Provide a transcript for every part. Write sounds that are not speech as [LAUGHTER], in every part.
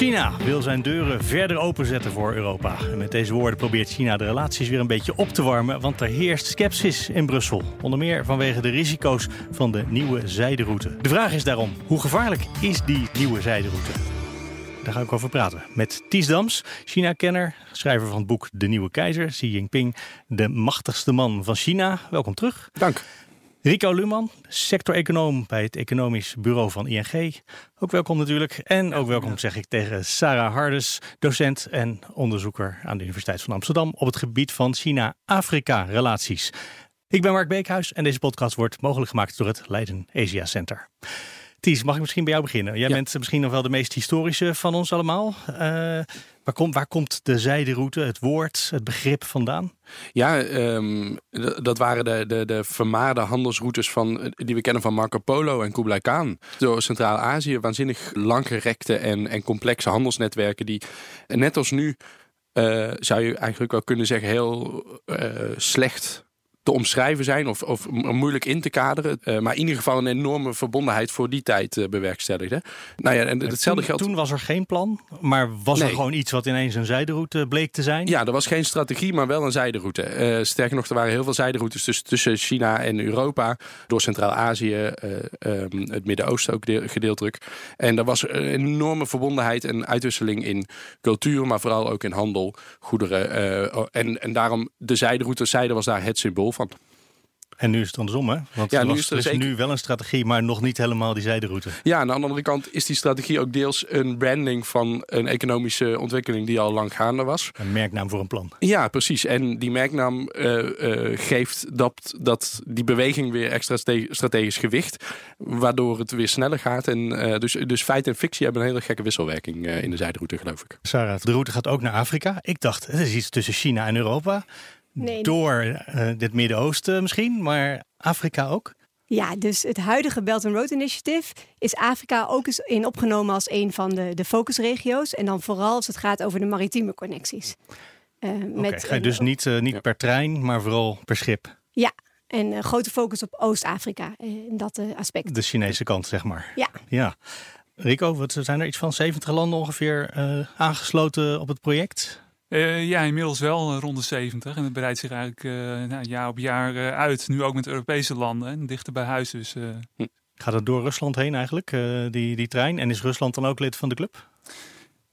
China wil zijn deuren verder openzetten voor Europa. En met deze woorden probeert China de relaties weer een beetje op te warmen, want er heerst sceptisch in Brussel. Onder meer vanwege de risico's van de nieuwe zijderoute. De vraag is daarom, hoe gevaarlijk is die nieuwe zijderoute? Daar ga ik over praten met Ties Dams, China-kenner, schrijver van het boek De Nieuwe Keizer, Xi Jinping, de machtigste man van China. Welkom terug. Dank. Rico Luman, sector-econoom bij het Economisch Bureau van ING. Ook welkom natuurlijk. En ook welkom zeg ik tegen Sarah Hardes, docent en onderzoeker aan de Universiteit van Amsterdam op het gebied van China-Afrika-relaties. Ik ben Mark Beekhuis en deze podcast wordt mogelijk gemaakt door het Leiden Asia Center. Ties, mag ik misschien bij jou beginnen? Jij bent misschien nog wel de meest historische van ons allemaal. Uh, waar, komt, waar komt de zijderoute, het woord, het begrip vandaan? Ja, um, dat waren de, de, de vermaarde handelsroutes van, die we kennen van Marco Polo en Kublai Khan. Door Centraal-Azië waanzinnig langgerekte en, en complexe handelsnetwerken die net als nu... Uh, zou je eigenlijk wel kunnen zeggen, heel uh, slecht te omschrijven zijn of, of moeilijk in te kaderen. Uh, maar in ieder geval een enorme verbondenheid voor die tijd uh, bewerkstelligde. Nou ja, en hetzelfde toen, geldt. Toen was er geen plan, maar was nee. er gewoon iets wat ineens een zijderoute bleek te zijn? Ja, er was geen strategie, maar wel een zijderoute. Uh, sterker nog, er waren heel veel zijderoutes tussen, tussen China en Europa, door Centraal-Azië, um, het Midden-Oosten ook deel, gedeeltelijk. En er was een enorme verbondenheid en uitwisseling in cultuur, maar vooral ook in handel, goederen. en, en daarom de zijderoute, zijde was daar het symbool van. En nu is het andersom, hè? Want ja, nu was, is er, is zeker... nu wel een strategie, maar nog niet helemaal die zijderoute. Ja, aan de andere kant is die strategie ook deels een branding van een economische ontwikkeling die al lang gaande was. Een merknaam voor een plan. Ja, precies. En die merknaam uh, uh, geeft dat, dat die beweging weer extra strategisch gewicht, waardoor het weer sneller gaat. En uh, dus, dus feit en fictie hebben een hele gekke wisselwerking in de zijderoute, geloof ik. Sarah, de route gaat ook naar Afrika. Ik dacht, het is iets tussen China en Europa. Nee, door uh, dit Midden-Oosten misschien, maar Afrika ook? Ja, dus het huidige Belt and Road Initiative is Afrika ook eens in opgenomen als een van de, de focusregio's. En dan vooral als het gaat over de maritieme connecties. Uh, okay, met, ga je dus uh, niet, uh, niet ja. per trein, maar vooral per schip? Ja, en grote focus op Oost-Afrika in dat aspect. De Chinese kant, zeg maar. Ja. ja. Rico, wat, zijn er iets van 70 landen ongeveer aangesloten op het project? Uh, ja, inmiddels wel rond de 70. En het breidt zich eigenlijk uh, nou, jaar op jaar uh, uit. Nu ook met Europese landen en dichter bij huis. Dus, hm. Gaat het door Rusland heen eigenlijk, die, die trein? En is Rusland dan ook lid van de club?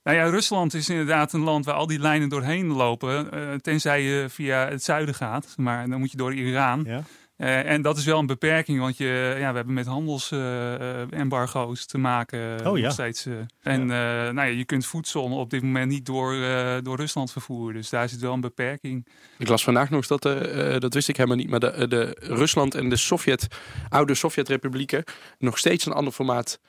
Nou ja, Rusland is inderdaad een land waar al die lijnen doorheen lopen. tenzij je via het zuiden gaat. Maar dan moet je door Iran. Ja. Uh, en dat is wel een beperking, want je, ja, we hebben met handelsembargo's uh, te maken oh, ja. nog steeds. Uh, en ja. nou ja, je kunt voedsel op dit moment niet door, door Rusland vervoeren. Dus daar zit wel een beperking. Ik las vandaag nog dat, dat wist ik helemaal niet, maar de, de Rusland en de Sovjet, oude Sovjetrepublieken nog steeds een ander formaat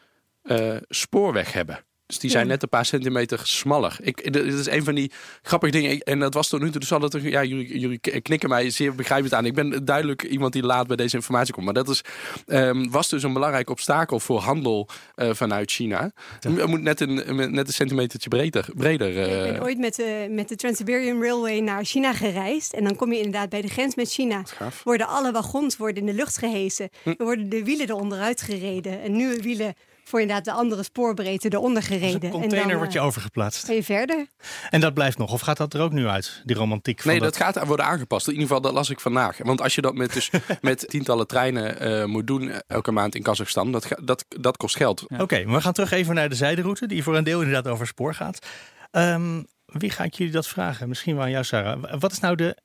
spoorweg hebben. Dus die zijn ja. net een paar centimeter smaller. Ik, dit is een van die grappige dingen. En dat was tot nu toe. Dus altijd, ja, jullie, jullie knikken mij zeer begrijpend aan. Ik ben duidelijk iemand die laat bij deze informatie komt. Maar dat is, um, was dus een belangrijk obstakel voor handel uh, vanuit China. Ja. Het moet net een, net een centimetertje breder. breder uh... Ik ben ooit met de, met de Trans-Siberian Railway naar China gereisd. En dan kom je inderdaad bij de grens met China. Worden alle wagons worden in de lucht gehesen. Hm. Er worden de wielen eronder uitgereden. En nieuwe wielen voor inderdaad de andere spoorbreedte eronder gereden. Dus een container en dan, wordt je overgeplaatst. En je verder. En dat blijft nog? Of gaat dat er ook nu uit, die romantiek? Van nee, dat... dat gaat worden aangepast. In ieder geval, dat las ik vandaag. Want als je dat met, dus, [LAUGHS] met tientallen treinen uh, moet doen elke maand in Kazachstan, dat, dat, dat kost geld. Ja. Oké, okay, maar we gaan terug even naar de zijderoute, die voor een deel inderdaad over spoor gaat. Um, wie ga ik jullie dat vragen? Misschien wel aan jou, Sarah. Wat is nou de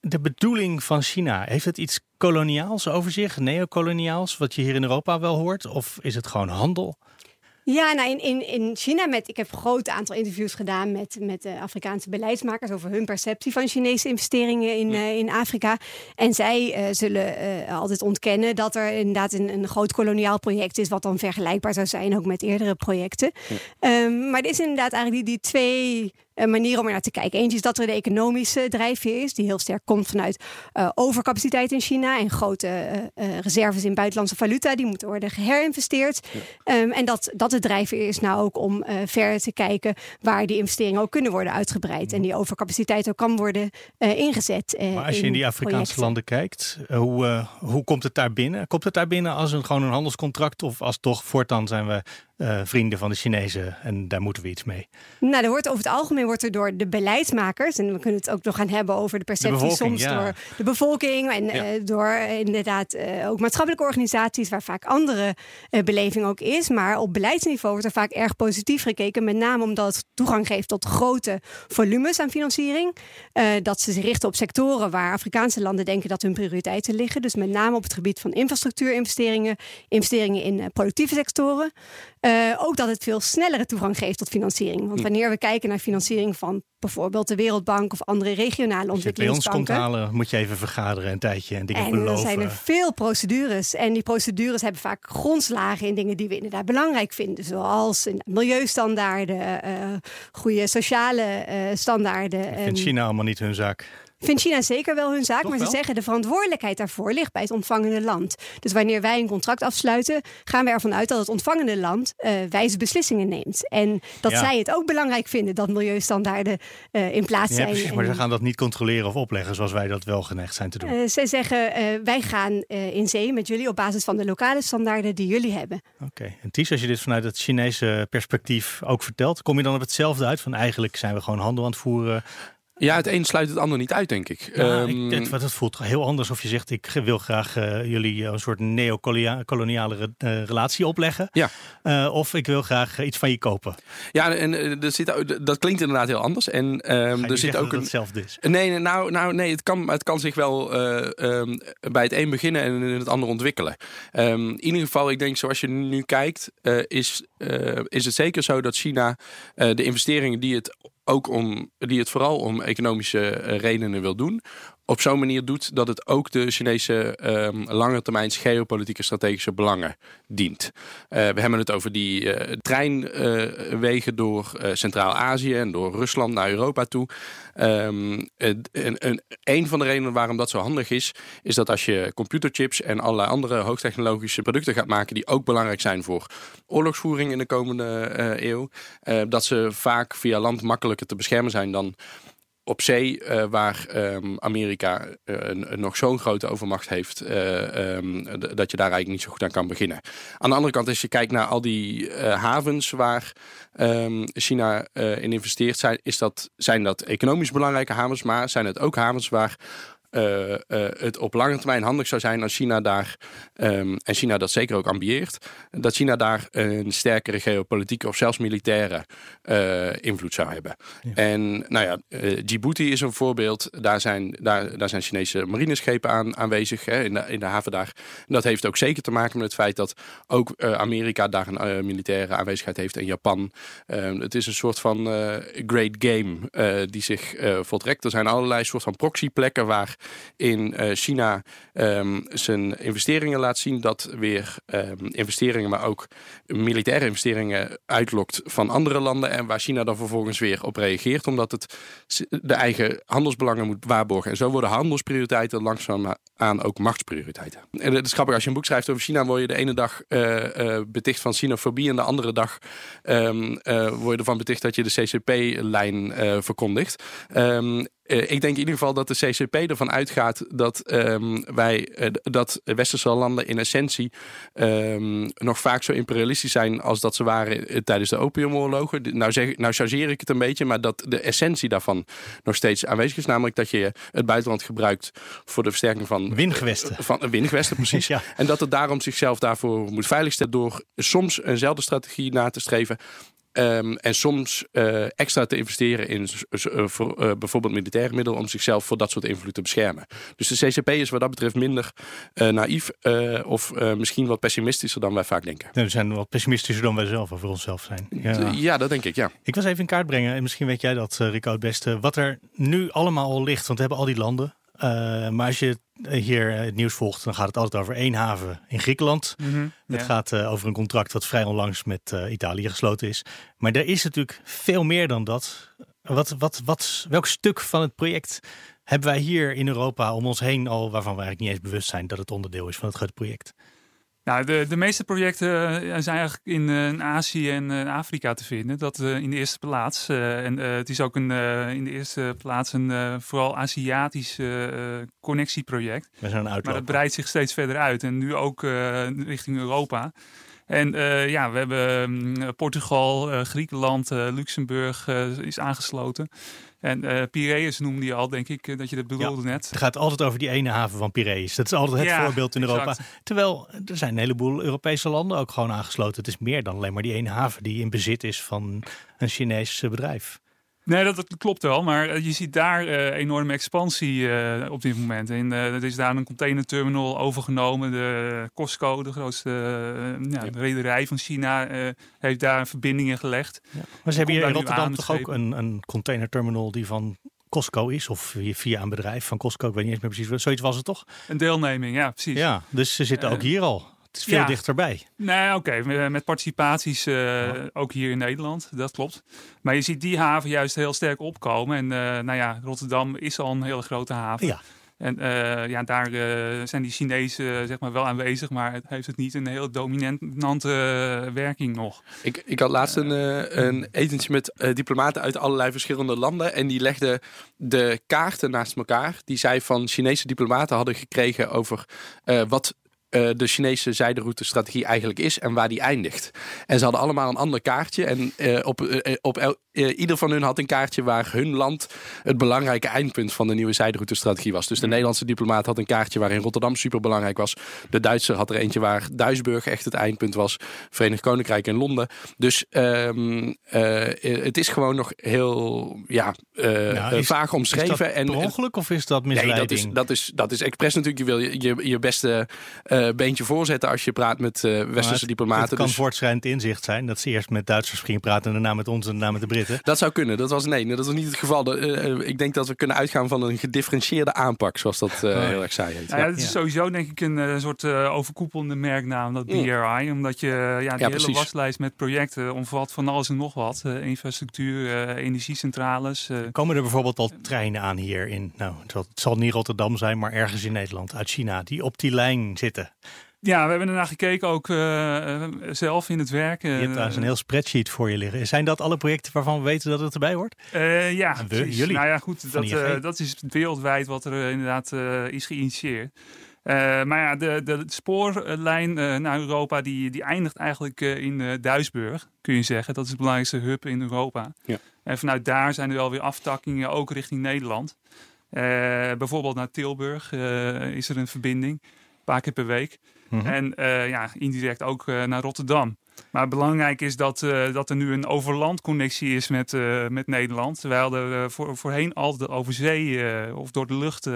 de bedoeling van China? Heeft het iets koloniaals over zich, neocoloniaals, wat je hier in Europa wel hoort? Of is het gewoon handel? Ja, nou in, in, in China, met, ik heb een groot aantal interviews gedaan met, met de Afrikaanse beleidsmakers over hun perceptie van Chinese investeringen in, uh, in Afrika. En zij uh, zullen uh, altijd ontkennen dat er inderdaad een, een groot koloniaal project is, wat dan vergelijkbaar zou zijn ook met eerdere projecten. Ja. Um, maar er is inderdaad eigenlijk die, die twee manieren om er naar te kijken. Eentje is dat er de economische drijfveer is, die heel sterk komt vanuit overcapaciteit in China en grote reserves in buitenlandse valuta. Die moeten worden geherinvesteerd. Ehm, en dat, dat de drijfveer is nou ook om verder te kijken waar die investeringen ook kunnen worden uitgebreid. En die overcapaciteit ook kan worden ingezet. maar als je in, die Afrikaanse landen kijkt, hoe, hoe komt het daar binnen? Komt het daar binnen als een, gewoon een handelscontract of als toch voortaan zijn we uh, vrienden van de Chinezen en daar moeten we iets mee. Nou, er wordt over het algemeen wordt er door de beleidsmakers, en we kunnen het ook nog gaan hebben over de perceptie soms door de bevolking en uh, door uh, inderdaad ook maatschappelijke organisaties waar vaak andere beleving ook is. Maar op beleidsniveau wordt er vaak erg positief gekeken, met name omdat het toegang geeft tot grote volumes aan financiering. dat ze zich richten op sectoren waar Afrikaanse landen denken dat hun prioriteiten liggen. Dus met name op het gebied van infrastructuurinvesteringen, investeringen in productieve sectoren. Uh, ook dat het veel snellere toegang geeft tot financiering. Want hm. wanneer we kijken naar financiering van bijvoorbeeld de Wereldbank of andere regionale ontwikkelingsbanken. Als je bij ons komt halen, moet je even vergaderen een tijdje en dingen en beloven. En er zijn er veel procedures. En die procedures hebben vaak grondslagen in dingen die we inderdaad belangrijk vinden. Zoals milieustandaarden, uh, goede sociale uh, standaarden. Ik vind China allemaal niet hun zaak vindt China zeker wel hun zaak, maar ze zeggen de verantwoordelijkheid daarvoor ligt bij het ontvangende land. Dus wanneer wij een contract afsluiten, gaan we ervan uit dat het ontvangende land uh, wijze beslissingen neemt. En dat zij het ook belangrijk vinden dat milieustandaarden uh, in plaats zijn. Precies, maar ze gaan dat niet controleren of opleggen zoals wij dat wel geneigd zijn te doen. Uh, ze zeggen wij gaan in zee met jullie op basis van de lokale standaarden die jullie hebben. Oké, en Ties, als je dit vanuit het Chinese perspectief ook vertelt, kom je dan op hetzelfde uit van eigenlijk zijn we gewoon handel aan het voeren ja, het een sluit het ander niet uit, denk ik. Ja, um, ik het, voelt heel anders of je zegt: ik wil graag uh, jullie een soort neocoloniale uh, relatie opleggen. Ja. Uh, of ik wil graag iets van je kopen. Ja, en er zit, dat klinkt inderdaad heel anders. En um, er zit ook een. hetzelfde is. Nee, nou, nou, nee, het kan, het kan zich wel um, bij het een beginnen en in het ander ontwikkelen. in ieder geval, ik denk, zoals je nu kijkt, is, is het zeker zo dat China de investeringen die het ook om, die het vooral om economische eh, redenen wil doen op zo'n manier doet dat het ook de Chinese um, lange termijn geopolitieke strategische belangen dient. Uh, we hebben het over die uh, treinwegen door Centraal-Azië en door Rusland naar Europa toe. Um, een, van de redenen waarom dat zo handig is, is dat als je computerchips en allerlei andere hoogtechnologische producten gaat maken die ook belangrijk zijn voor oorlogsvoering in de komende eeuw, dat ze vaak via land makkelijker te beschermen zijn dan op zee, uh, waar um, Amerika uh, nog zo'n grote overmacht heeft, uh, um, dat je daar eigenlijk niet zo goed aan kan beginnen. Aan de andere kant, als je kijkt naar al die havens waar um, China in investeert, zijn, is dat, zijn dat economisch belangrijke havens, maar zijn het ook havens waar uh, het op lange termijn handig zou zijn als China daar, um, en China dat zeker ook ambieert, dat China daar een sterkere geopolitieke of zelfs militaire uh, invloed zou hebben. Ja. En nou ja, Djibouti is een voorbeeld. Daar zijn, daar, daar zijn Chinese marineschepen aan, aanwezig hè, in, de, in de haven daar. En dat heeft ook zeker te maken met het feit dat ook Amerika daar een militaire aanwezigheid heeft en Japan. Ehm, het is een soort van great game die zich voltrekt. Er zijn allerlei soort van proxyplekken waar in uh, China um, zijn investeringen laat zien. Dat weer um, investeringen, maar ook militaire investeringen uitlokt van andere landen. En waar China dan vervolgens weer op reageert. Omdat het de eigen handelsbelangen moet waarborgen. En zo worden handelsprioriteiten langzaam aan ook machtsprioriteiten. En het is grappig, als je een boek schrijft over China, word je de ene dag uh, uh, beticht van xenofobie. En de andere dag um, word je ervan beticht dat je de CCP-lijn verkondigt. Uh, ik denk in ieder geval dat de CCP ervan uitgaat dat um, wij uh, dat westerse landen in essentie um, nog vaak zo imperialistisch zijn als dat ze waren uh, tijdens de opiumoorlogen. Nou, zeg, nou chargeer ik het een beetje, maar dat de essentie daarvan nog steeds aanwezig is. Namelijk dat je het buitenland gebruikt voor de versterking van windgewesten. Van windgewesten, precies. [LAUGHS] ja. En dat het daarom zichzelf daarvoor moet veiligstellen door soms eenzelfde strategie na te streven Um, en soms uh, extra te investeren in uh, voor, uh, bijvoorbeeld militaire middelen om zichzelf voor dat soort invloed te beschermen. Dus de CCP is wat dat betreft minder naïef of misschien wat pessimistischer dan wij vaak denken. Nee, we zijn wat pessimistischer dan wij zelf over onszelf zijn. Ja. ja. dat denk ik, ja. Ik was even in kaart brengen en misschien weet jij dat, Rico, het beste. Wat er nu allemaal al ligt, want we hebben al die landen. Maar als je hier het nieuws volgt, dan gaat het altijd over één haven in Griekenland. Mm -hmm, het gaat uh, over een contract dat vrij onlangs met uh, Italië gesloten is. Maar er is natuurlijk veel meer dan dat Wat, wat, wat, welk stuk van het project hebben wij hier in Europa om ons heen al waarvan we eigenlijk niet eens bewust zijn dat het onderdeel is van het grote project? Nou, de, de meeste projecten eh, zijn eigenlijk in, in Azië en Afrika te vinden. Dat in de eerste plaats. en het is ook een, in de eerste plaats een vooral Aziatisch connectieproject. We zijn een maar dat breidt zich steeds verder uit. En nu ook richting Europa. En uh, ja, we hebben mm, Portugal, uh, Griekenland, uh, Luxemburg is aangesloten. En uh, Piraeus noemde je al, denk ik, dat je dat bedoelde net. Het gaat altijd over die ene haven van Piraeus. Dat is altijd het voorbeeld in Europa. Terwijl er zijn een heleboel Europese landen ook gewoon aangesloten. Het is meer dan alleen maar die ene haven die in bezit is van een Chinees bedrijf. Nee, dat, dat, klopt wel. Maar eh, je ziet daar uh, enorme expansie uh, op dit moment. En er is daar een containerterminal overgenomen. De Costco, de grootste ja, ja. rederij van China, heeft daar verbindingen gelegd. Ja. Maar ze hebben hier in Rotterdam toch ook een, een containerterminal die van Costco is, of via een bedrijf van Costco, ik weet niet eens meer precies, zoiets was het toch? Een deelneming, ja, precies. Ja, dus ze zitten ook hier al. Het is veel dichterbij. Nee, oké. Met participaties uh, ook hier in Nederland. Dat klopt. Maar je ziet die haven juist heel sterk opkomen. En uh, nou ja, Rotterdam is al een hele grote haven. Ja. En uh, ja, daar zijn die Chinezen zeg maar wel aanwezig, maar het heeft het niet een heel dominante werking nog. Ik, ik had laatst een, een etentje met diplomaten uit allerlei verschillende landen. En die legden de kaarten naast elkaar. Die zij van Chinese diplomaten hadden gekregen over wat uh, de Chinese zijderoute-strategie eigenlijk is en waar die eindigt. En ze hadden allemaal een ander kaartje. En uh, op, uh, op ieder van hun had een kaartje waar hun land het belangrijke eindpunt van de nieuwe zijderoute-strategie was. Dus de Nederlandse diplomaat had een kaartje waarin Rotterdam super belangrijk was. De Duitser had er eentje waar Duisburg echt het eindpunt was. Verenigd Koninkrijk en Londen. Dus um, het is gewoon nog heel ja, nou, vaag omschreven. Is dat en, ongeluk of is dat misleiding? Nee, dat is, dat is, dat is expres natuurlijk. Je wil je, je, je beste beentje voorzetten als je praat met westerse diplomaten. Het kan dus... voortschrijdend inzicht zijn dat ze eerst met Duitsers gingen praten en daarna met ons en daarna met de Britten. Dat zou kunnen. Dat was nee, dat was niet het geval. Uh, ik denk dat we kunnen uitgaan van een gedifferentieerde aanpak, zoals dat heel erg saai heet. Ja, het is sowieso denk ik een soort overkoepelende merknaam, dat BRI. Mm. Omdat je ja, die hele waslijst met projecten omvat van alles en nog wat. infrastructuur, energiecentrales. Komen er bijvoorbeeld al treinen aan hier in, nou het zal niet Rotterdam zijn, maar ergens in Nederland, uit China, die op die lijn zitten? Ja, we hebben ernaar gekeken ook uh, zelf in het werk. je hebt daar een heel spreadsheet voor je liggen. Zijn dat alle projecten waarvan we weten dat het erbij hoort? Uh, ja, we, jullie. Nou ja, goed, dat, dat is wereldwijd wat er inderdaad is geïnitieerd. maar ja, de, de spoorlijn naar Europa die, die eindigt eigenlijk in Duisburg, kun je zeggen. Dat is de belangrijkste hub in Europa. Ja. En vanuit daar zijn er wel weer aftakkingen, ook richting Nederland. bijvoorbeeld naar Tilburg is er een verbinding paar keer per week. Mhm. En uh, ja, indirect ook uh, naar Rotterdam. Maar belangrijk is dat, uh, dat er nu een overlandconnectie is met, uh, met Nederland. Terwijl er uh, voor, voorheen altijd over zee of door de lucht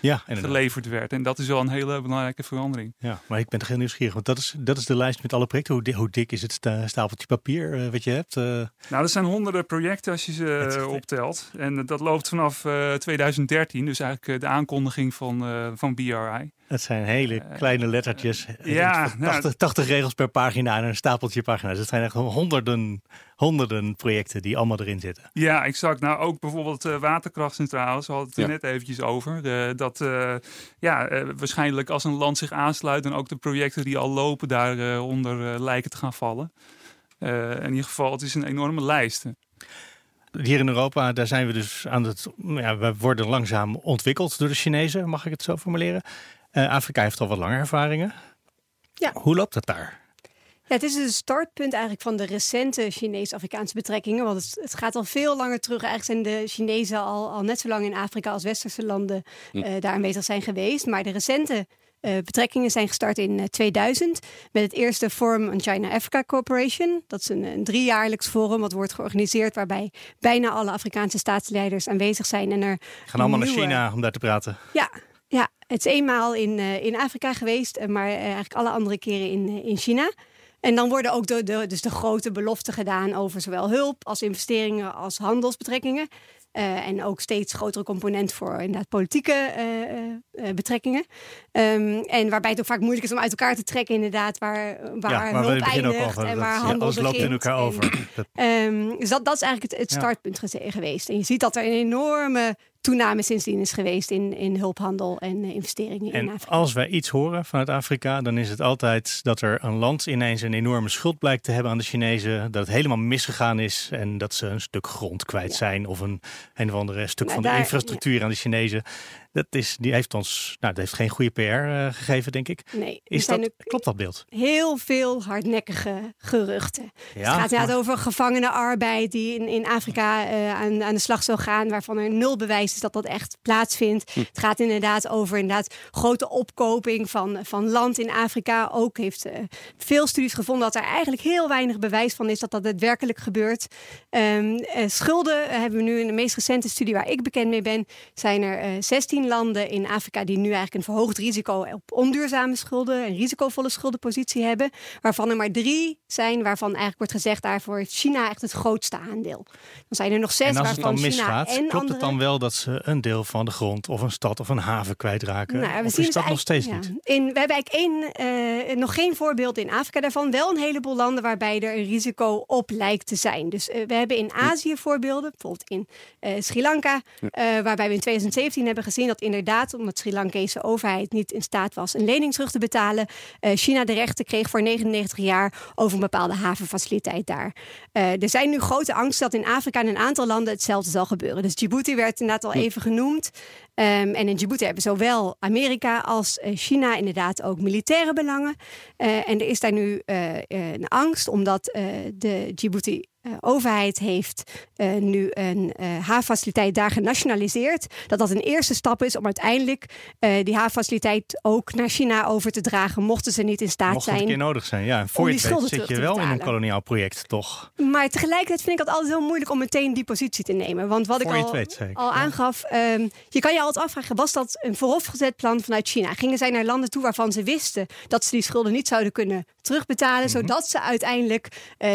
ja, geleverd werd. En dat is wel een hele belangrijke verandering. Ja, maar ik ben toch heel nieuwsgierig. Want dat is, dat is de lijst met alle projecten. Hoe, hoe dik is het stapeltje papier wat je hebt? Nou, dat zijn honderden projecten als je ze optelt. En dat loopt vanaf 2013. Dus eigenlijk de aankondiging van, van BRI. Het zijn hele kleine lettertjes. Ja, [LAUGHS] 80, 80 nou, regels per pagina en een stapeltje pagina's. Het zijn echt honderden, honderden projecten die allemaal erin zitten. Ja, exact. Nou, ook bijvoorbeeld uh, waterkrachtcentrales, we hadden het er net eventjes over. Uh, dat uh, ja, waarschijnlijk als een land zich aansluit... en ook de projecten die al lopen daaronder lijken te gaan vallen. in ieder geval, het is een enorme lijst. Hier in Europa, daar zijn we dus aan het. Ja, we worden langzaam ontwikkeld door de Chinezen, mag ik het zo formuleren. Afrika heeft al wat langer ervaringen. Ja. Hoe loopt dat daar? Ja, het is een startpunt eigenlijk van de recente Chinees-Afrikaanse betrekkingen. Want het, het, gaat al veel langer terug. Eigenlijk zijn de Chinezen al, al net zo lang in Afrika als westerse landen uh, daar aanwezig zijn geweest. Maar de recente uh, betrekkingen zijn gestart in 2000 eh, met het eerste Forum on China-Africa Cooperation. Dat is een, een driejaarlijks forum wat wordt georganiseerd waarbij bijna alle Afrikaanse staatsleiders aanwezig zijn. En er gaan allemaal naar China om daar te praten. Ja, ja, het is eenmaal in, in Afrika geweest, maar eigenlijk alle andere keren in, in China. En dan worden ook de, de, dus de grote beloften gedaan over zowel hulp als investeringen als handelsbetrekkingen. en ook steeds grotere component voor inderdaad politieke betrekkingen. Ehm, en waarbij het ook vaak moeilijk is om uit elkaar te trekken, inderdaad, waar, waar hulp eindigt en waar handel alles begint. loopt in elkaar over. Um, dus dat, dat is eigenlijk het, het startpunt geweest. En je ziet dat er een enorme toename sindsdien is geweest in, in hulphandel en uh, investeringen en in Afrika. Als wij iets horen vanuit Afrika, dan is het altijd dat er een land ineens een enorme schuld blijkt te hebben aan de Chinezen. Dat het helemaal misgegaan is en dat ze een stuk grond kwijt zijn of een, een of andere stuk Nou, van daar- de infrastructuur aan de Chinezen. Dat, is, die heeft ons, nou, dat heeft geen goede PR eh, gegeven, denk ik. Nee, is dat, klopt dat beeld? Heel veel hardnekkige geruchten. Het gaat maar... over gevangenenarbeid die in, in Afrika eh, aan, aan de slag zou gaan, waarvan er nul bewijs is dat dat echt plaatsvindt. Hm. Het gaat inderdaad over inderdaad, grote opkoping van, van land in Afrika. Ook heeft eh, veel studies gevonden dat er eigenlijk heel weinig bewijs van is dat dat daadwerkelijk gebeurt. Ehm, schulden hebben we nu in de meest recente studie waar ik bekend mee ben, zijn er 16 landen in Afrika die nu eigenlijk een verhoogd risico op onduurzame schulden en risicovolle schuldenpositie hebben. Waarvan er maar drie zijn waarvan eigenlijk wordt gezegd daarvoor heeft China echt het grootste aandeel. Dan zijn er nog zes als waarvan het dan China misgaat, klopt het dan wel dat ze een deel van de grond of een stad of een haven kwijtraken? Nou, we of zien is dat nog steeds niet? In, we hebben eigenlijk eh, nog geen voorbeeld in Afrika daarvan. Wel een heleboel landen waarbij er een risico op lijkt te zijn. Dus eh, we hebben in Azië voorbeelden, bijvoorbeeld in eh, Sri Lanka, waarbij we in 2017 hebben gezien dat inderdaad, omdat Sri Lankese overheid niet in staat was een lening terug te betalen, eh, China de rechten kreeg voor 99 jaar over een bepaalde havenfaciliteit daar. Eh, er zijn nu grote angst dat in Afrika en een aantal landen hetzelfde zal gebeuren. Dus Djibouti werd inderdaad al even genoemd. Ehm, en in Djibouti hebben zowel Amerika als eh, China inderdaad ook militaire belangen. En er is daar nu een angst, omdat de Djibouti. Eh, overheid heeft eh, nu een eh havenfaciliteit daar genationaliseerd. Dat dat een eerste stap is om uiteindelijk die havenfaciliteit ook naar China over te dragen, mochten ze niet in staat Mocht het een zijn. keer nodig zijn, ja. Voor je het weet zit je wel in een koloniaal project, toch? Maar tegelijkertijd vind ik het altijd heel moeilijk om meteen die positie te nemen. Want wat Voor ik al, weet, al Ja. aangaf, ehm, je kan je altijd afvragen, was dat een vooropgezet plan vanuit China? Gingen zij naar landen toe waarvan ze wisten dat ze die schulden niet zouden kunnen terugbetalen, Mhm. zodat ze uiteindelijk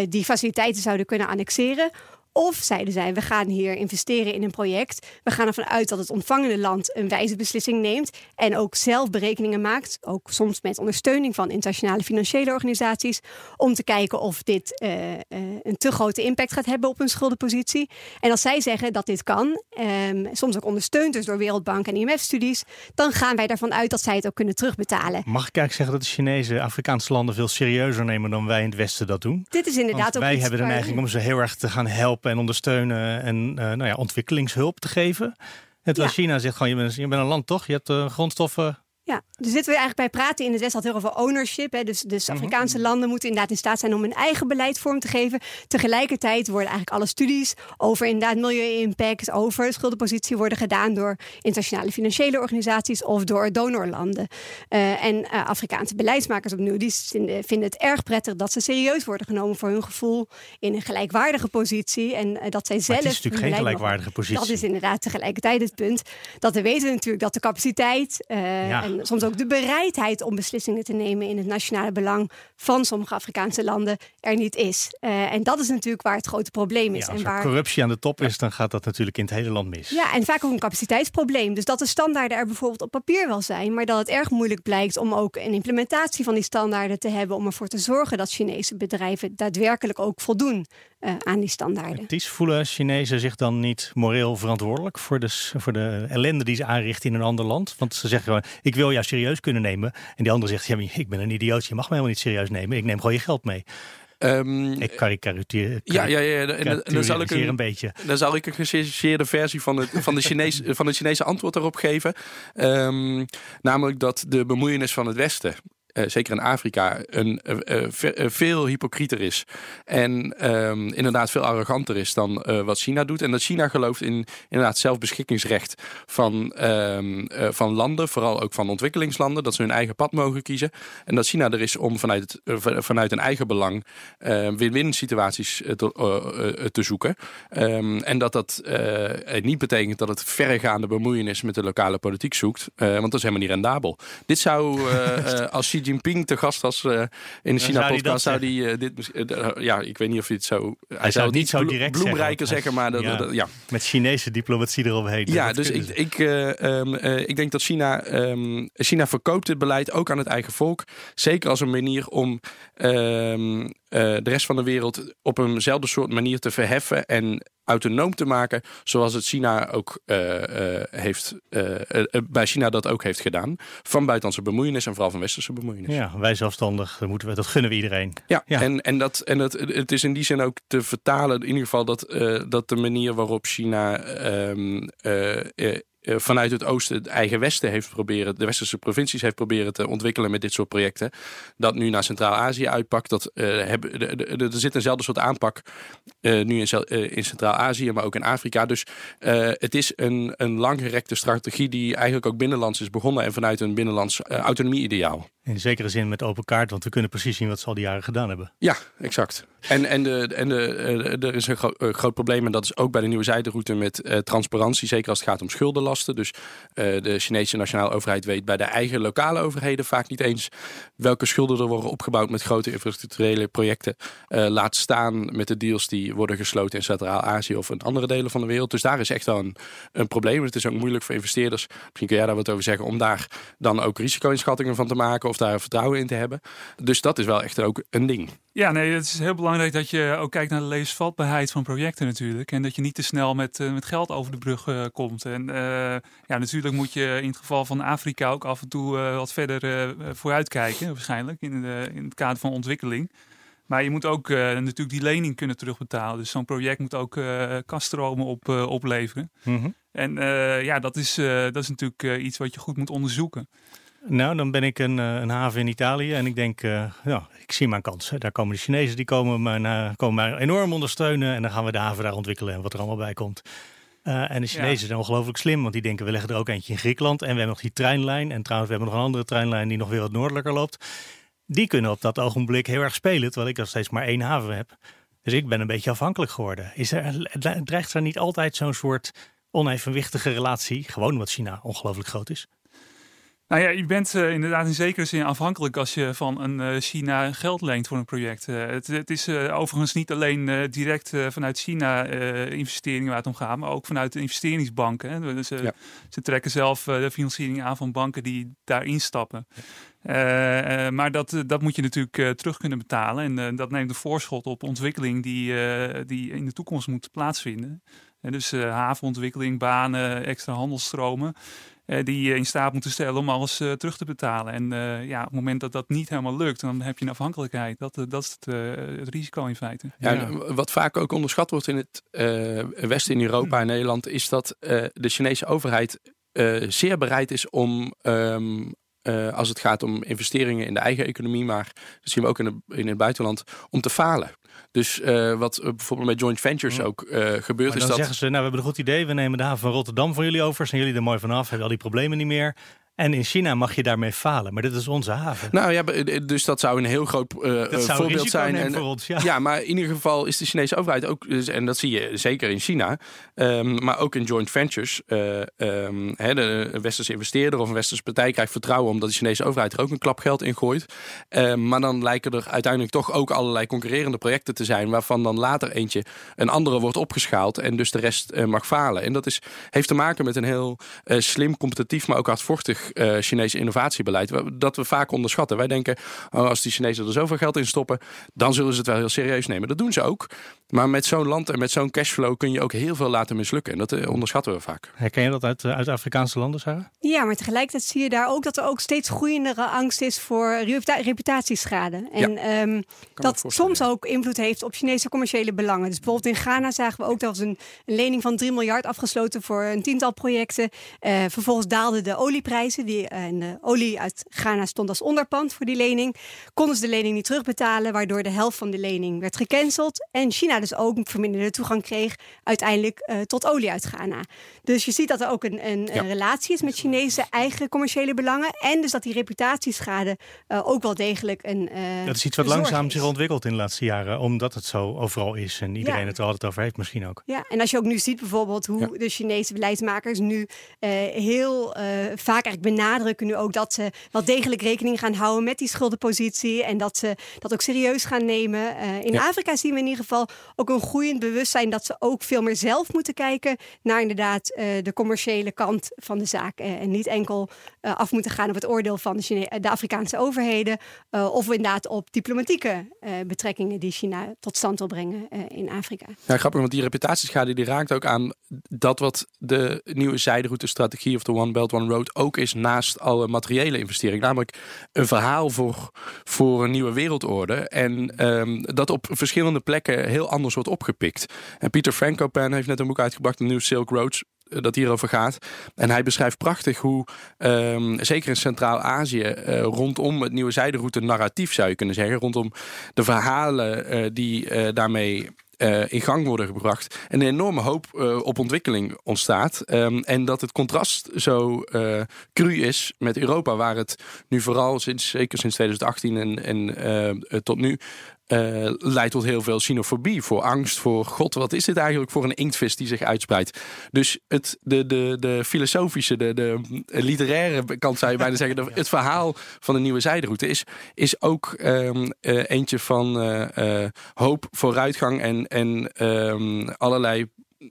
die faciliteiten zouden kunnen annexeren? Of zeiden zij, we gaan hier investeren in een project. We gaan ervan uit dat het ontvangende land een wijze beslissing neemt. En ook zelf berekeningen maakt. Ook soms met ondersteuning van internationale financiële organisaties. Om te kijken of dit eh, eh, een te grote impact gaat hebben op hun schuldenpositie. En als zij zeggen dat dit kan, ehm, soms ook ondersteund dus door Wereldbank en IMF-studies. Dan gaan wij ervan uit dat zij het ook kunnen terugbetalen. Mag ik eigenlijk zeggen dat de Chinese Afrikaanse landen veel serieuzer nemen dan wij in het Westen dat doen? Dit is inderdaad Want ook wij hebben de waar- neiging om ze heel erg te gaan helpen en ondersteunen en eh, nou ja, ontwikkelingshulp te geven. Het was Ja. China zegt gewoon, je bent, je bent een land toch? Je hebt eh, grondstoffen. Ja, dus zitten we eigenlijk bij praten in het West altijd heel over ownership. Hè. Dus, dus Mhm. Afrikaanse landen moeten inderdaad in staat zijn om hun eigen beleid vorm te geven. Tegelijkertijd worden eigenlijk alle studies over inderdaad milieu-impact, over schuldenpositie worden gedaan door internationale financiële organisaties of door donorlanden. Eh, en eh, Afrikaanse beleidsmakers opnieuw, die vinden, het erg prettig dat ze serieus worden genomen voor hun gevoel in een gelijkwaardige positie. En eh, dat zij zelf. het is natuurlijk geen mogen- gelijkwaardige positie. Dat is inderdaad tegelijkertijd het punt. Dat we weten natuurlijk dat de capaciteit Ja. en soms ook de bereidheid om beslissingen te nemen in het nationale belang van sommige Afrikaanse landen er niet is. Eh, en dat is natuurlijk waar het grote probleem is. Ja, als en er waar, corruptie aan de top is, dan gaat dat natuurlijk in het hele land mis. ja, en vaak ook een capaciteitsprobleem. Dus dat de standaarden er bijvoorbeeld op papier wel zijn, maar dat het erg moeilijk blijkt om ook een implementatie van die standaarden te hebben om ervoor te zorgen dat Chinese bedrijven daadwerkelijk ook voldoen aan die standaarden. Ties, voelen Chinezen zich dan niet moreel verantwoordelijk voor de, voor de ellende die ze aanrichten in een ander land? Want ze zeggen gewoon, ik wil jou serieus kunnen nemen. En die andere zegt, ja, ik ben een idioot, je mag me helemaal niet serieus nemen. Ik neem gewoon je geld mee. Ehm, Ik karikatuur, ja, ja, ja. En, dan zal ik een, een, beetje. Dan zal ik een gechargeerde versie van het, van, de Chinees, [LAUGHS] van het Chinese antwoord daarop geven. Ehm, namelijk dat de bemoeienis van het Westen. Eh, zeker in Afrika, een, eh, eh, ve- veel hypocrieter is. En ehm, inderdaad veel arroganter is dan wat China doet. En dat China gelooft in inderdaad zelfbeschikkingsrecht van, ehm, eh, van landen, vooral ook van ontwikkelingslanden, dat ze hun eigen pad mogen kiezen. En dat China er is om vanuit, het, vanuit een eigen belang eh, win-win situaties te, te zoeken. Ehm, en dat dat niet betekent dat het verregaande bemoeienis met de lokale politiek zoekt. want dat is helemaal niet rendabel. Dit zou, [LAUGHS] als Xi Jinping te gast was in de China-podcast, zou die dit... ja, ik weet niet of hij het zo... Hij, zou het niet zo direct bloemrijker zeggen, maar... Dat, ja, ja. Met Chinese diplomatie eromheen. Ja, dus ik, ik, um, ik denk dat China... Um, China verkoopt dit beleid ook aan het eigen volk. Zeker als een manier om... Um, uh, de rest van de wereld op eenzelfde soort manier te verheffen en autonoom te maken, zoals het China ook uh, uh, heeft, bij China dat ook heeft gedaan. Van buitenlandse bemoeienis en vooral van westerse bemoeienis. Ja, wij zelfstandig, moeten we, dat gunnen we iedereen. Ja, ja. En, en, dat, en dat, het is in die zin ook te vertalen, in ieder geval dat, dat de manier waarop China um, eh, vanuit het oosten het eigen westen heeft proberen, de westerse provincies heeft proberen te ontwikkelen met dit soort projecten. Dat nu naar Centraal-Azië uitpakt. Dat, hebben, er zit eenzelfde soort aanpak uh, nu in, in Centraal-Azië, maar ook in Afrika. Dus het is een, een langgerekte strategie die eigenlijk ook binnenlands is begonnen en vanuit een binnenlands autonomie-ideaal. In zekere zin met open kaart, want we kunnen precies zien wat ze al die jaren gedaan hebben. Ja, exact. En, en, de, en de, er is een groot probleem, en dat is ook bij de nieuwe zijderoute met transparantie, zeker als het gaat om schuldenlast. Dus uh, de Chinese nationale overheid weet bij de eigen lokale overheden vaak niet eens welke schulden er worden opgebouwd met grote infrastructurele projecten. Laat staan met de deals die worden gesloten in Centraal-Azië of in andere delen van de wereld. Dus daar is echt wel een, een probleem. Het is ook moeilijk voor investeerders. Misschien kun jij daar wat over zeggen om daar dan ook risico-inschattingen van te maken daar vertrouwen in te hebben. Dus dat is wel echt ook een ding. Ja, nee, het is heel belangrijk dat je ook kijkt naar de levensvatbaarheid van projecten natuurlijk. En dat je niet te snel met, uh, met geld over de brug uh, komt. En uh, ja, natuurlijk moet je in het geval van Afrika ook af en toe wat verder vooruitkijken, waarschijnlijk, in, de, in het kader van ontwikkeling. Maar je moet ook natuurlijk die lening kunnen terugbetalen. Dus zo'n project moet ook kaststromen op, opleveren. Mm -hmm. En ja, dat is, dat is natuurlijk iets wat je goed moet onderzoeken. Nou, dan ben ik een, eh, een haven in Italië en ik denk, uh, ja, ik zie mijn kans. Daar komen de Chinezen, die komen mij, uh, komen mij enorm ondersteunen en dan gaan we de haven daar ontwikkelen en wat er allemaal bij komt. Uh, en de Chinezen zijn ongelooflijk slim, want die denken we leggen er ook eentje in Griekenland en we hebben nog die treinlijn en trouwens we hebben nog een andere treinlijn die nog weer wat noordelijker loopt. Die kunnen op dat ogenblik heel erg spelen, terwijl ik nog steeds maar één haven heb. Dus ik ben een beetje afhankelijk geworden. Is er, dreigt er niet altijd zo'n soort onevenwichtige relatie, gewoon omdat China ongelooflijk groot is? Nou ja, je bent uh, inderdaad in zekere zin afhankelijk als je van een uh, China geld leent voor een project. Uh, het, het, is overigens niet alleen direct vanuit China investeringen waar het om gaat, maar ook vanuit de investeringsbanken. Hè. Dus, ja. Ze trekken zelf de financiering aan van banken die daarin stappen. maar dat, dat moet je natuurlijk terug kunnen betalen. En dat neemt een voorschot op ontwikkeling die, die in de toekomst moet plaatsvinden. dus havenontwikkeling, banen, extra handelsstromen. Uh, die je in staat moeten stellen om alles uh, terug te betalen. En uh, ja, op het moment dat dat niet helemaal lukt, dan heb je een afhankelijkheid. Dat, dat is het, het, risico in feite. Ja, ja. Wat vaak ook onderschat wordt in het Westen, in Europa en Nederland, is dat de Chinese overheid zeer bereid is om um, als het gaat om investeringen in de eigen economie, maar dat zien we ook in, de, in het buitenland, om te falen. Dus uh, wat bijvoorbeeld met joint ventures ook uh, gebeurt maar is dan zeggen ze, nou we hebben een goed idee, we nemen de haven van Rotterdam voor jullie over, zijn jullie er mooi vanaf, hebben al die problemen niet meer. En in China mag je daarmee falen, maar dit is onze haven. Nou ja, dus dat zou een heel groot uh, voorbeeld zijn. En, voor ons, ja. ja. maar in ieder geval is de Chinese overheid ook, dus, en dat zie je zeker in China, um, maar ook in joint ventures. Uh, um, hè, de, een westerse investeerder of een westerse partij krijgt vertrouwen omdat de Chinese overheid er ook een klap geld in gooit. Um, maar dan lijken er uiteindelijk toch ook allerlei concurrerende projecten te zijn, waarvan dan later eentje een andere wordt opgeschaald en dus de rest uh, mag falen. En dat is, heeft te maken met een heel slim, competitief, maar ook hardvochtig uh, Chinese innovatiebeleid. Dat we vaak onderschatten. Wij denken, oh, als die Chinezen er zoveel geld in stoppen, dan zullen ze het wel heel serieus nemen. Dat doen ze ook. Maar met zo'n land en met zo'n cashflow kun je ook heel veel laten mislukken. En dat uh, onderschatten we vaak. Herken je dat uit, uh, uit Afrikaanse landen, Sarah? Ja, maar tegelijkertijd zie je daar ook dat er ook steeds groeiendere angst is voor reputatieschade. En ja, um, dat soms ook invloed heeft op Chinese commerciële belangen. Dus bijvoorbeeld in Ghana zagen we ook dat er een, een lening van 3 miljard afgesloten voor een tiental projecten. Uh, vervolgens daalden de olieprijzen. Die, en de olie uit Ghana stond als onderpand voor die lening. Konden ze de lening niet terugbetalen, waardoor de helft van de lening werd gecanceld. En China dus ook verminderde toegang kreeg uiteindelijk tot olie uit Ghana. Dus je ziet dat er ook een, een, relatie is met Chinese eigen commerciële belangen. En dus dat die reputatieschade ook wel degelijk een. dat is iets wat langzaam zich ontwikkelt in de laatste jaren, omdat het zo overal is en iedereen het er altijd over heeft, misschien ook. Ja, en als je ook nu ziet bijvoorbeeld hoe de Chinese beleidsmakers nu heel vaak eigenlijk benadrukken nu ook dat ze wel degelijk rekening gaan houden met die schuldenpositie en dat ze dat ook serieus gaan nemen. In Afrika zien we in ieder geval ook een groeiend bewustzijn dat ze ook veel meer zelf moeten kijken naar inderdaad uh, de commerciële kant van de zaak. Uh, en niet enkel af moeten gaan op het oordeel van de, Chine de Afrikaanse overheden of inderdaad op diplomatieke betrekkingen die China tot stand wil brengen in Afrika. Ja, grappig, want die reputatieschade die raakt ook aan dat wat de nieuwe zijderoute-strategie of de One Belt One Road ook is naast alle materiële investeringen. Namelijk een verhaal voor, voor een nieuwe wereldorde. En um, dat op verschillende plekken heel anders wordt opgepikt. En Pieter Frankopan heeft net een boek uitgebracht, een nieuw Silk Roads eh, dat hierover gaat. En hij beschrijft prachtig hoe, um, zeker in Centraal-Azië, uh, rondom het nieuwe zijderoute narratief zou je kunnen zeggen, rondom de verhalen uh, die daarmee in gang worden gebracht. En een enorme hoop op ontwikkeling ontstaat. Um, en dat het contrast zo uh, cru is met Europa, waar het nu vooral sinds, zeker sinds 2018 en, en tot nu uh, leidt tot heel veel xenofobie, voor angst, voor god, wat is dit eigenlijk voor een inktvis die zich uitspreidt. Dus het, de, de, de filosofische, de, de literaire kant zou je bijna zeggen, de, het verhaal van de nieuwe zijderoute is, is ook um, uh, eentje van uh, hoop, vooruitgang en, en um, allerlei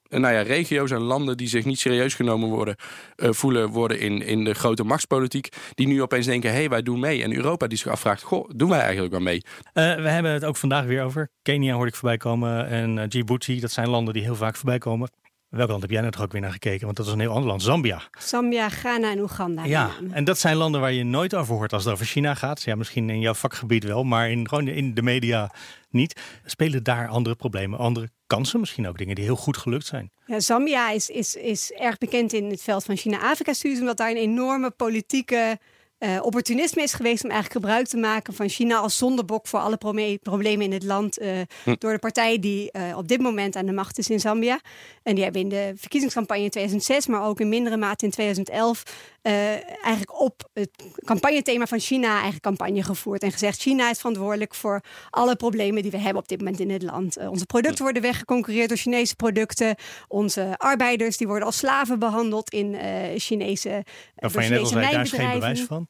nou ja, regio's en landen die zich niet serieus genomen worden, uh, voelen worden in, in de grote machtspolitiek. Die nu opeens denken, hé, hey, wij doen mee. En Europa die zich afvraagt, goh, doen wij eigenlijk wel mee? Uh, we hebben het ook vandaag weer over. Kenia hoorde ik voorbij komen en Djibouti. Dat zijn landen die heel vaak voorbij komen. Welk land heb jij net ook weer naar gekeken? Want dat is een heel ander land. Zambia. Zambia, Ghana en Oeganda. Ja, en dat zijn landen waar je nooit over hoort als het over China gaat. Ja, misschien in jouw vakgebied wel, maar in, gewoon in de media niet. Spelen daar andere problemen, andere kansen, misschien ook dingen die heel goed gelukt zijn? Ja, Zambia is, is, is erg bekend in het veld van China-Afrika-studies, omdat daar een enorme politieke uh, opportunisme is geweest om eigenlijk gebruik te maken van China als zondebok voor alle problemen in het land. Uh, hm. Door de partij die uh, op dit moment aan de macht is in Zambia. En die hebben in de verkiezingscampagne in 2006, maar ook in mindere mate in 2011, eigenlijk op het campagnethema van China eigenlijk campagne gevoerd. En gezegd: China is verantwoordelijk voor alle problemen die we hebben op dit moment in het land. onze producten worden weggeconcureerd door Chinese producten. Onze arbeiders die worden als slaven behandeld in Chinese, Waarvan je net al zei, daar is geen bewijs van.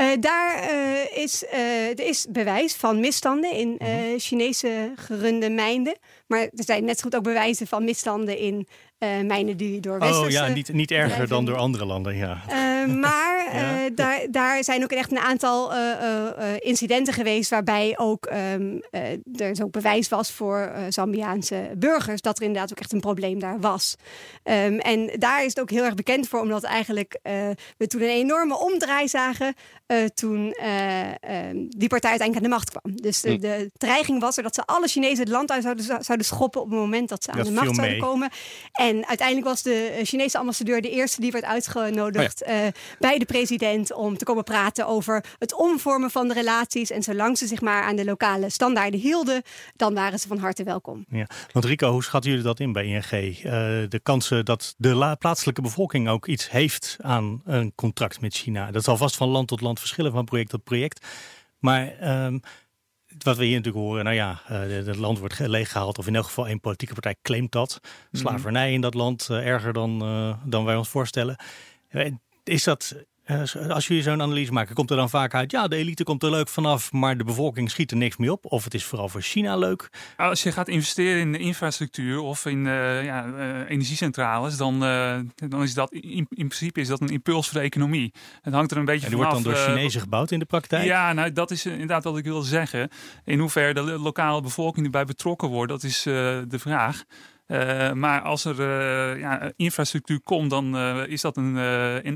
Uh, daar uh, is, uh, er is bewijs van misstanden in mhm. Chinese gerunde mijnen. Maar er zijn net zo goed ook bewijzen van misstanden in uh, mijnen die door westerse... Oh ja, niet, niet erger dan door andere landen, ja. Uh, maar [LAUGHS] ja. uh, daar, daar zijn ook echt een aantal incidenten geweest... waarbij ook um, er ook bewijs was voor Zambiaanse burgers... dat er inderdaad ook echt een probleem daar was. Um, en daar is het ook heel erg bekend voor... omdat eigenlijk we toen een enorme omdraai zagen... toen um, die partij uiteindelijk aan de macht kwam. Dus de, hm. de dreiging was er dat ze alle Chinezen het land uit zouden, zouden schoppen... op het moment dat ze aan de macht zouden komen... En en uiteindelijk was de eh, Chinese ambassadeur de eerste die werd uitgenodigd oh ja. bij de president om te komen praten over het omvormen van de relaties. En zolang ze zich maar aan de lokale standaarden hielden, dan waren ze van harte welkom. Ja. Want Rico, hoe schatten jullie dat in bij ING? Uh, de kansen dat de plaatselijke bevolking ook iets heeft aan een contract met China. Dat zal vast van land tot land verschillen, van project tot project. Maar um, wat we hier natuurlijk horen, nou ja, het uh, land wordt leeggehaald. Of in elk geval één politieke partij claimt dat. Mhm. Slavernij in dat land uh, erger dan, uh, dan wij ons voorstellen. Is dat eh, als jullie zo'n analyse maken, komt er dan vaak uit: ja, de elite komt er leuk vanaf, maar de bevolking schiet er niks mee op. Of het is vooral voor China leuk. Als je gaat investeren in de infrastructuur of in uh, ja, uh, energiecentrales, dan, dan is dat in, in, principe is dat een impuls voor de economie. Het hangt er een beetje en die vanaf. wordt dan door Chinezen gebouwd in de praktijk? Ja, nou, dat is inderdaad wat ik wil zeggen. In hoeverre de lokale bevolking erbij betrokken wordt, dat is de vraag. Uh, maar als er uh, ja, infrastructuur komt, dan uh, is dat een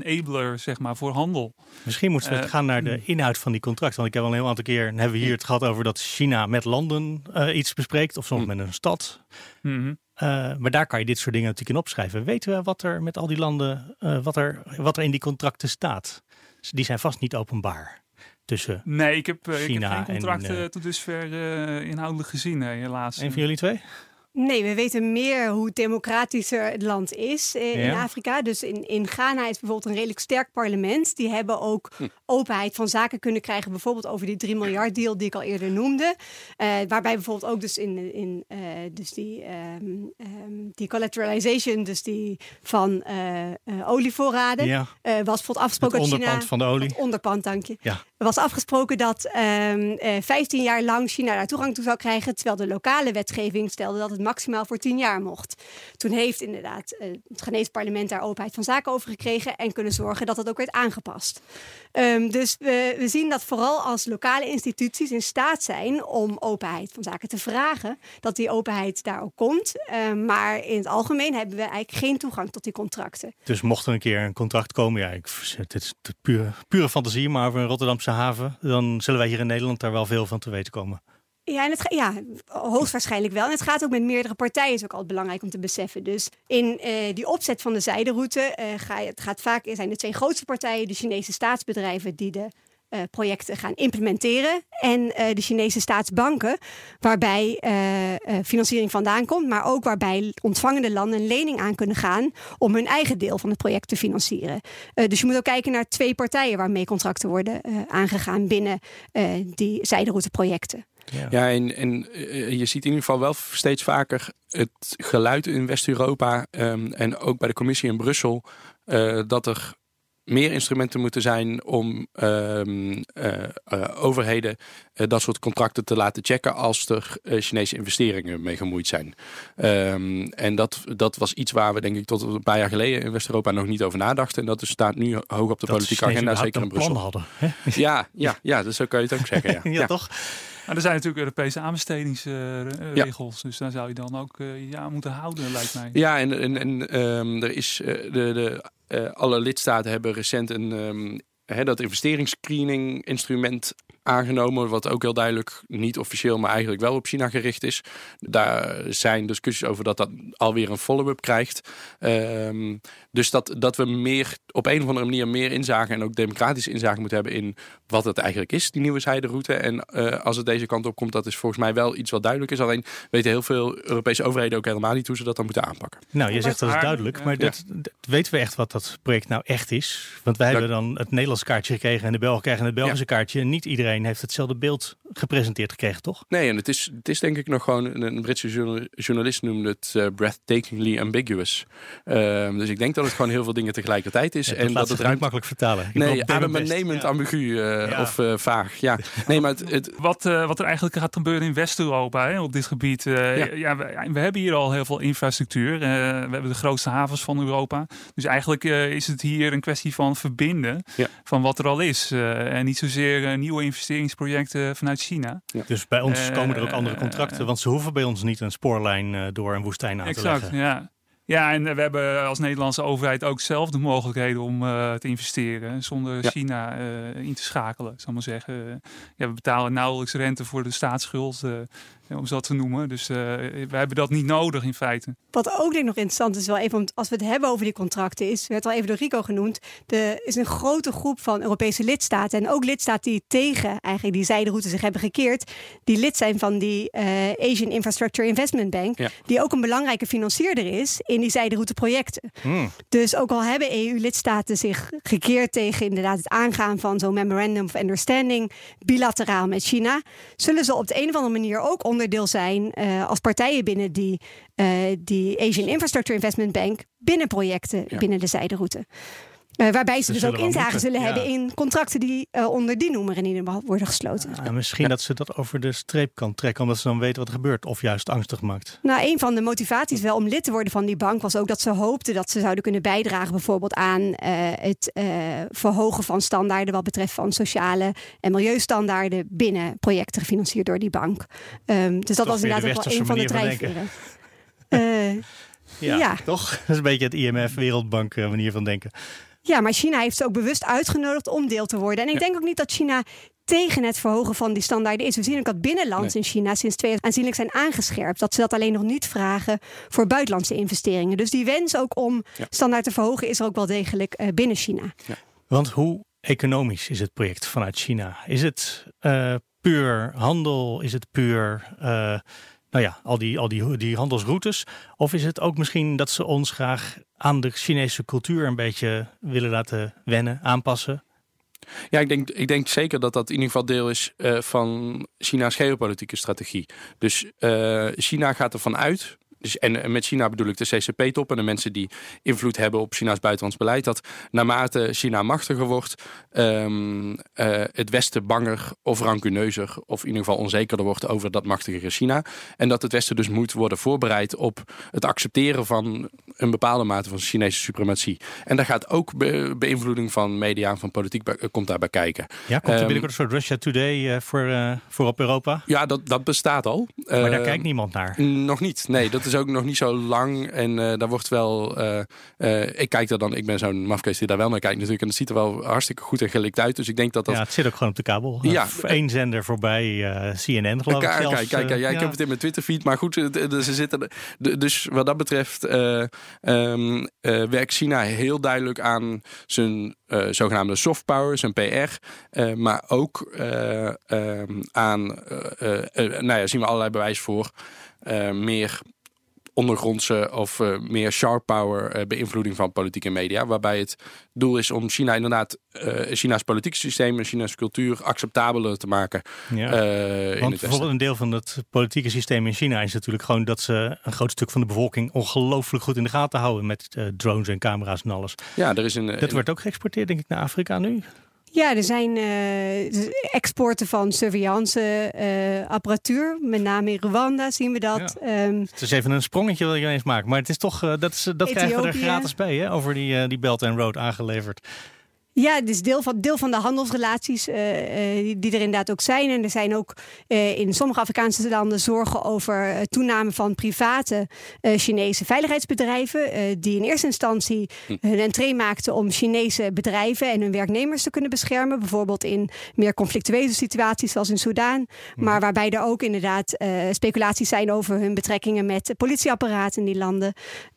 enabler zeg maar, voor handel. Misschien moeten we gaan naar de hmm. inhoud van die contracten. Want ik heb al een heel aantal keer hebben we hier het gehad over dat China met landen iets bespreekt, of soms mm. met een stad. Mm -hmm. maar daar kan je dit soort dingen natuurlijk in opschrijven. Weten we wat er met al die landen, wat, er, wat er in die contracten staat? Die zijn vast niet openbaar. Tussen nee, ik heb, China ik heb geen contracten tot dusver inhoudelijk gezien, helaas. Een van jullie twee? Nee, we weten meer hoe democratischer het land is in Afrika. Dus in, in Ghana is bijvoorbeeld een redelijk sterk parlement. Die hebben ook hm. openheid van zaken kunnen krijgen. Bijvoorbeeld over die 3 miljard deal die ik al eerder noemde. Uh, waarbij bijvoorbeeld ook dus in, in uh, dus die, um, um, die collateralization, dus die van uh, olievoorraden, ja. was bijvoorbeeld afgesproken. Het onderpand China, van de olie. onderpand, dank je. Ja. Was afgesproken dat um, uh, 15 jaar lang China daar toegang toe zou krijgen. Terwijl de lokale wetgeving stelde dat het maximaal voor 10 jaar mocht. Toen heeft inderdaad uh, het Ghanese parlement daar openheid van zaken over gekregen. En kunnen zorgen dat dat ook werd aangepast. Um, dus we, we, zien dat vooral als lokale instituties in staat zijn om openheid van zaken te vragen. Dat die openheid daar ook komt. Um, maar in het algemeen hebben we eigenlijk geen toegang tot die contracten. Dus mocht er een keer een contract komen, ja, ik, is pure, pure fantasie, maar over een Rotterdamse haven, dan zullen wij hier in Nederland daar wel veel van te weten komen. Ja, het, ja, hoogstwaarschijnlijk wel. En het gaat ook met meerdere partijen, is ook altijd belangrijk om te beseffen. Dus in uh, die opzet van de zijderoute uh, ga het gaat vaak, zijn de twee grootste partijen, de Chinese staatsbedrijven, die de uh, projecten gaan implementeren. En de Chinese staatsbanken, waarbij financiering vandaan komt, maar ook waarbij ontvangende landen een lening aan kunnen gaan om hun eigen deel van het project te financieren. dus je moet ook kijken naar twee partijen waarmee contracten worden aangegaan binnen die zijderouteprojecten. Ja, en, en je ziet in ieder geval wel steeds vaker het geluid in West-Europa um, en ook bij de commissie in Brussel dat er meer instrumenten moeten zijn om um, uh, uh, overheden uh, dat soort contracten te laten checken als er Chinese investeringen mee gemoeid zijn. Um, en dat, dat was iets waar we denk ik tot een paar jaar geleden in West-Europa nog niet over nadachten. En dat staat nu hoog op de dat politieke agenda, zeker in Brussel. Hadden, hè? Ja, ja, ja, dus zo kan je het ook zeggen. Ja, [LAUGHS] ja, ja. toch? Maar er zijn natuurlijk Europese aanbestedingsregels. Ja. Dus daar zou je dan ook uh, ja, moeten houden, lijkt mij. Ja, en, en, en um, er is uh, de, de uh, alle lidstaten hebben recent een, hè, dat investeringsscreening instrument aangenomen, wat ook heel duidelijk niet officieel, maar eigenlijk wel op China gericht is. Daar zijn discussies over dat dat alweer een follow-up krijgt. Um, dus dat, dat we meer op een of andere manier meer inzage en ook democratische inzage moeten hebben in wat het eigenlijk is, die nieuwe zijderoute. En uh, als het deze kant op komt, dat is volgens mij wel iets wat duidelijk is. Alleen weten heel veel Europese overheden ook helemaal niet hoe ze dat dan moeten aanpakken. Nou, je zegt dat is duidelijk, maar dat, dat, weten we echt wat dat project nou echt is? Want wij hebben dan het Nederlands kaartje gekregen en de Belgen krijgen het Belgische ja. kaartje. Niet iedereen heeft hetzelfde beeld gepresenteerd gekregen, toch? Nee, en het is, het is denk ik nog gewoon, een Britse journalist noemde het uh, breathtakingly ambiguous. Uh, dus ik denk dat het gewoon heel veel dingen tegelijkertijd is. Ja, en dat het ruikt makkelijk vertalen. Ik nee, adembenemend ja. ambigu uh, ja. of uh, vaag. Ja, nee, maar het, het... Wat, wat er eigenlijk gaat gebeuren in West-Europa op dit gebied. ja. we, we, hebben hier al heel veel infrastructuur. we hebben de grootste havens van Europa. Dus eigenlijk is het hier een kwestie van verbinden van wat er al is. en niet zozeer nieuwe investeringsprojecten vanuit China. Ja. Dus bij ons komen er ook andere contracten, want ze hoeven bij ons niet een spoorlijn door een woestijn aan exact, te leggen. Ja. Ja, en we hebben als Nederlandse overheid ook zelf de mogelijkheden om uh, te investeren zonder ja. China uh, in te schakelen, zal maar zeggen. Ja, we betalen nauwelijks rente voor de staatsschuld, uh, om zo te noemen. Dus we hebben dat niet nodig in feite. Wat ook denk ik nog interessant is, wel even als we het hebben over die contracten, is, werd al even door Rico genoemd, er is een grote groep van Europese lidstaten en ook lidstaten die tegen eigenlijk die zijderoute zich hebben gekeerd, die lid zijn van die Asian Infrastructure Investment Bank, ja. die ook een belangrijke financierder is in die zijderouteprojecten. Hmm. Dus ook al hebben EU-lidstaten zich gekeerd tegen inderdaad het aangaan van zo'n memorandum of understanding bilateraal met China, zullen ze op de een of andere manier ook onderdeel zijn uh, als partijen binnen die, uh, die Asian Infrastructure Investment Bank binnen projecten ja. binnen de zijderoute. Uh, waarbij ze dus, dus ook inzage zullen ja. hebben in contracten die uh, onder die noemer in ieder geval worden gesloten. Ja, misschien ja. dat ze dat over de streep kan trekken, omdat ze dan weten wat er gebeurt, of juist angstig maakt. Nou, een van de motivaties wel om lid te worden van die bank was ook dat ze hoopten dat ze zouden kunnen bijdragen, bijvoorbeeld aan uh, het verhogen van standaarden wat betreft van sociale en milieustandaarden binnen projecten gefinancierd door die bank. Um, dus dat Toch was inderdaad ook wel een van de drijfveren. [LAUGHS] Ja, ja, toch? Dat is een beetje het IMF Wereldbank manier van denken. Ja, maar China heeft ze ook bewust uitgenodigd om deel te worden. En ik ja. denk ook niet dat China tegen het verhogen van die standaarden is. We zien ook dat binnenlands nee. in China sinds twee jaar aanzienlijk zijn aangescherpt. Dat ze dat alleen nog niet vragen voor buitenlandse investeringen. Dus die wens ook om ja. standaard te verhogen is er ook wel degelijk uh, binnen China. Ja. Want hoe economisch is het project vanuit China? Is het uh, puur handel? Is het puur... Uh, nou ja, al, die, al die, die handelsroutes? Of is het ook misschien dat ze ons graag aan de Chinese cultuur een beetje willen laten wennen, aanpassen? Ja, ik denk, ik denk zeker dat dat in ieder geval deel is uh, van China's geopolitieke strategie. Dus uh, China gaat ervan uit dus, en met China bedoel ik de CCP-top en de mensen die invloed hebben op China's buitenlands beleid. Dat naarmate China machtiger wordt, um, uh, het Westen banger of rancuneuzer of in ieder geval onzekerder wordt over dat machtigere China. En dat het Westen dus moet worden voorbereid op het accepteren van een bepaalde mate van Chinese suprematie. En daar gaat ook be beïnvloeding van media en van politiek bij, komt daarbij kijken. Ja, komt er binnenkort een soort Russia Today uh, voor, uh, voor op Europa? Ja, dat, dat bestaat al. Maar daar kijkt niemand naar? Nog niet, nee. Dat is ook nog niet zo lang. En uh, daar wordt wel. Uh, uh, ik kijk er dan. Ik ben zo'n mafkees die daar wel naar kijkt natuurlijk. En het ziet er wel hartstikke goed en gelikt uit. Dus ik denk dat dat. Ja, het zit ook gewoon op de kabel. Ja. Eén zender voorbij CNN geloof ik. Zelfs, kijk, kijk, kijk. Ja, ik heb het in mijn Twitter feed. Maar goed, ze zitten. Dus wat dat betreft um, werkt China heel duidelijk aan zijn uh, zogenaamde soft power, zijn PR. Uh, maar ook uh, aan, nou ja, zien we allerlei bewijs voor. meer ondergrondse of uh, meer sharp power uh, beïnvloeding van politiek en media. Waarbij het doel is om China inderdaad, uh, China's politieke systeem en China's cultuur acceptabeler te maken. Ja. Want bijvoorbeeld een deel van het politieke systeem in China is natuurlijk gewoon dat ze een groot stuk van de bevolking ongelooflijk goed in de gaten houden met drones en camera's en alles. Ja, er is een. Dat wordt ook geëxporteerd, denk ik, naar Afrika nu. Ja, er zijn uh, exporten van surveillance uh, apparatuur. Met name in Rwanda zien we dat. Ja. Um, het is even een sprongetje wil je eens maken. Maar het is toch, uh, dat, is, dat krijgen we er gratis bij, hè? Over die, die Belt and Road aangeleverd. Ja, het is deel van, deel van de handelsrelaties uh, uh, die er inderdaad ook zijn. En er zijn ook uh, in sommige Afrikaanse landen zorgen over toename van private Chinese veiligheidsbedrijven. die in eerste instantie hm. hun entree maakten om Chinese bedrijven en hun werknemers te kunnen beschermen. Bijvoorbeeld in meer conflictuele situaties zoals in Soudaan. Hm. Maar waarbij er ook inderdaad speculaties zijn over hun betrekkingen met politieapparaten in die landen.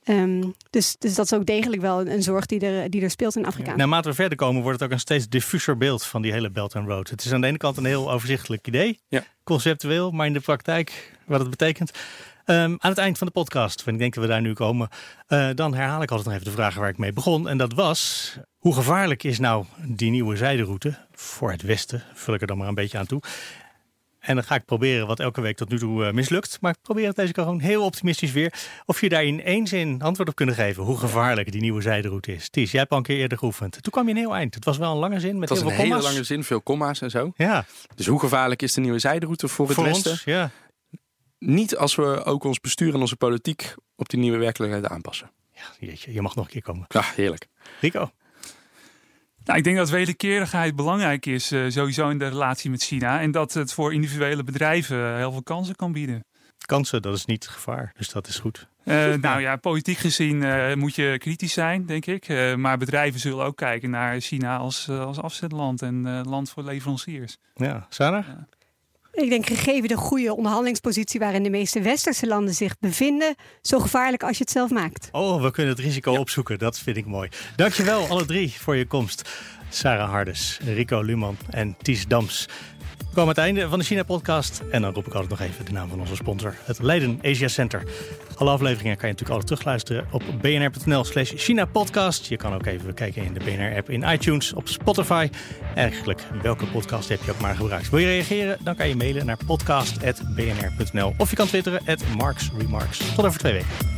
Um, dus, dus dat is ook degelijk wel een, een zorg die er, die er speelt in Afrika. Ja. Naarmate we verder komen wordt het ook een steeds diffuser beeld van die hele Belt and Road. Het is aan de ene kant een heel overzichtelijk idee, ja. conceptueel, maar in de praktijk wat het betekent. Um, aan het eind van de podcast, en ik denk dat we daar nu komen, uh, dan herhaal ik altijd nog even de vraag waar ik mee begon. En dat was, hoe gevaarlijk is nou die nieuwe zijderoute voor het westen? Vul ik er dan maar een beetje aan toe. En dan ga ik proberen wat elke week tot nu toe uh, mislukt. Maar ik probeer het deze keer gewoon heel optimistisch weer. Of je daar in één zin antwoord op kunnen geven. Hoe gevaarlijk die nieuwe zijderoute is. Ties, jij hebt al een keer eerder geoefend. Toen kwam je een heel eind. Het was wel een lange zin met het heel veel komma's. een hele lange zin, veel komma's en zo. Ja. Dus hoe gevaarlijk is de nieuwe zijderoute voor het voor Westen? Ons, ja. Niet als we ook ons bestuur en onze politiek op die nieuwe werkelijkheid aanpassen. Ja, jeetje, je mag nog een keer komen. Ja, heerlijk. Rico? Nou, ik denk dat wederkerigheid belangrijk is, uh, sowieso in de relatie met China. En dat het voor individuele bedrijven heel veel kansen kan bieden. Kansen, dat is niet gevaar, dus dat is goed. Uh, nou ja, politiek gezien uh, moet je kritisch zijn, denk ik. maar bedrijven zullen ook kijken naar China als, als afzetland en land voor leveranciers. Ja, Sarah? Ja. Ik denk gegeven de goede onderhandelingspositie waarin de meeste westerse landen zich bevinden, zo gevaarlijk als je het zelf maakt. Oh, we kunnen het risico ja. opzoeken. Dat vind ik mooi. Dankjewel alle drie voor je komst. Sarah Hardes, Rico Luman en Ties Dams. We komen aan het einde van de China-podcast. En dan roep ik altijd nog even de naam van onze sponsor, het Leiden Asia Center. Alle afleveringen kan je natuurlijk altijd terugluisteren op bnr.nl slash China-podcast. Je kan ook even kijken in de BNR-app in iTunes, op Spotify. Eigenlijk welke podcast heb je ook maar gebruikt. Wil je reageren? Dan kan je mailen naar podcast.bnr.nl. Of je kan twitteren, at Marks Remarks. Tot over twee weken.